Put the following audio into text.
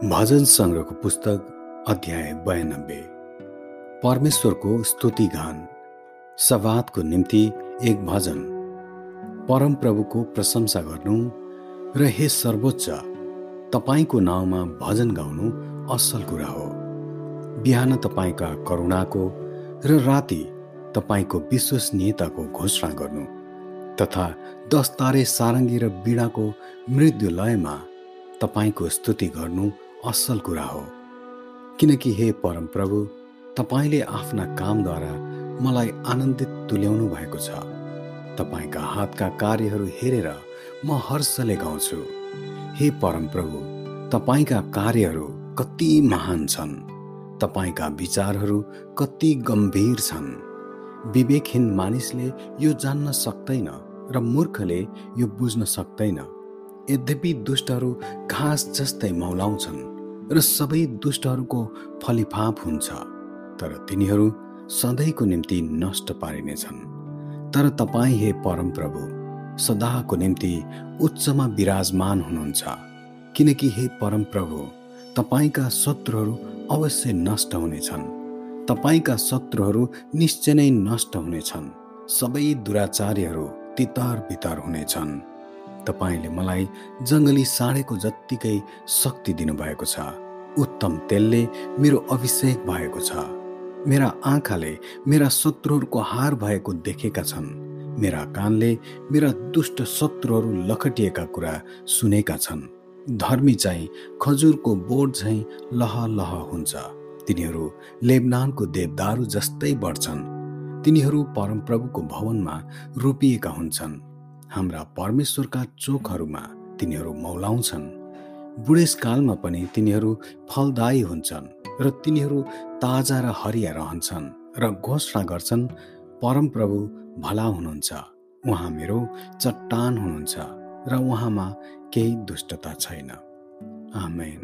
भजन सङ्ग्रहको पुस्तक अध्याय बयानब्बे। परमेश्वरको स्तुति गान सवादको निम्ति एक भजन। परमप्रभुको प्रशंसा गर्नु र हे सर्वोच्च तपाईँको नाउँमा भजन गाउनु असल कुरा हो। बिहान तपाईँका करुणाको र राति तपाईँको विश्वसनीयताको घोषणा गर्नु तथा दस तारे सारङ्गी र बिडाको मृत्युलयमा तपाईँको स्तुति गर्नु असल कुरा हो। किनकि हे परमप्रभु तपाईँले आफ्ना कामद्वारा मलाई आनन्दित तुल्याउनु भएको छ। तपाईँका हातका कार्यहरू हेरेर म हर्षले गाउँछु। हे परमप्रभु तपाईँका कार्यहरू कति महान छन्। तपाईँका विचारहरू कति गम्भीर छन्। विवेकहीन मानिसले यो जान्न सक्दैन र मूर्खले यो बुझ्न सक्दैन। यद्यपि दुष्टहरू घाँस जस्तै मौलाउँछन् र सबै दुष्टहरूको फलिफाप हुन्छ तर तिनीहरू सधैँको निम्ति नष्ट पारिनेछन्। तर तपाईँ हे परमप्रभु सदाको निम्ति उच्चमा विराजमान हुनुहुन्छ किनकि हे परमप्रभु तपाईँका शत्रुहरू अवश्य नष्ट हुनेछन्। तपाईँका शत्रुहरू निश्चय नै नष्ट हुनेछन्। सबै दुराचार्यहरू तितर बितर हुनेछन्। तपाईँले मलाई जङ्गली साँडेको जत्तिकै शक्ति दिनुभएको छ। उत्तम तेलले मेरो अभिषेक भएको छ। मेरा आँखाले मेरा शत्रुहरूको हार भएको देखेका छन्। मेरा कानले मेरा दुष्ट शत्रुहरू लखटिएका कुरा सुनेका छन्। धर्मी चाहिँ खजुरको बोट झैँ लह लह हुन्छ। तिनीहरू लेबनानको देवदारू जस्तै बढ्छन्। तिनीहरू परमप्रभुको भवनमा रोपिएका हुन्छन्। हाम्रा परमेश्वरका चोकहरूमा तिनीहरू मौलाउँछन्। बुढेसकालमा पनि तिनीहरू फलदायी हुन्छन् र तिनीहरू ताजा र हरिया रहन्छन् र घोषणा गर्छन् परमप्रभु भला हुनुहुन्छ उहाँ मेरो चट्टान हुनुहुन्छ र उहाँमा केही दुष्टता छैन। आमेन।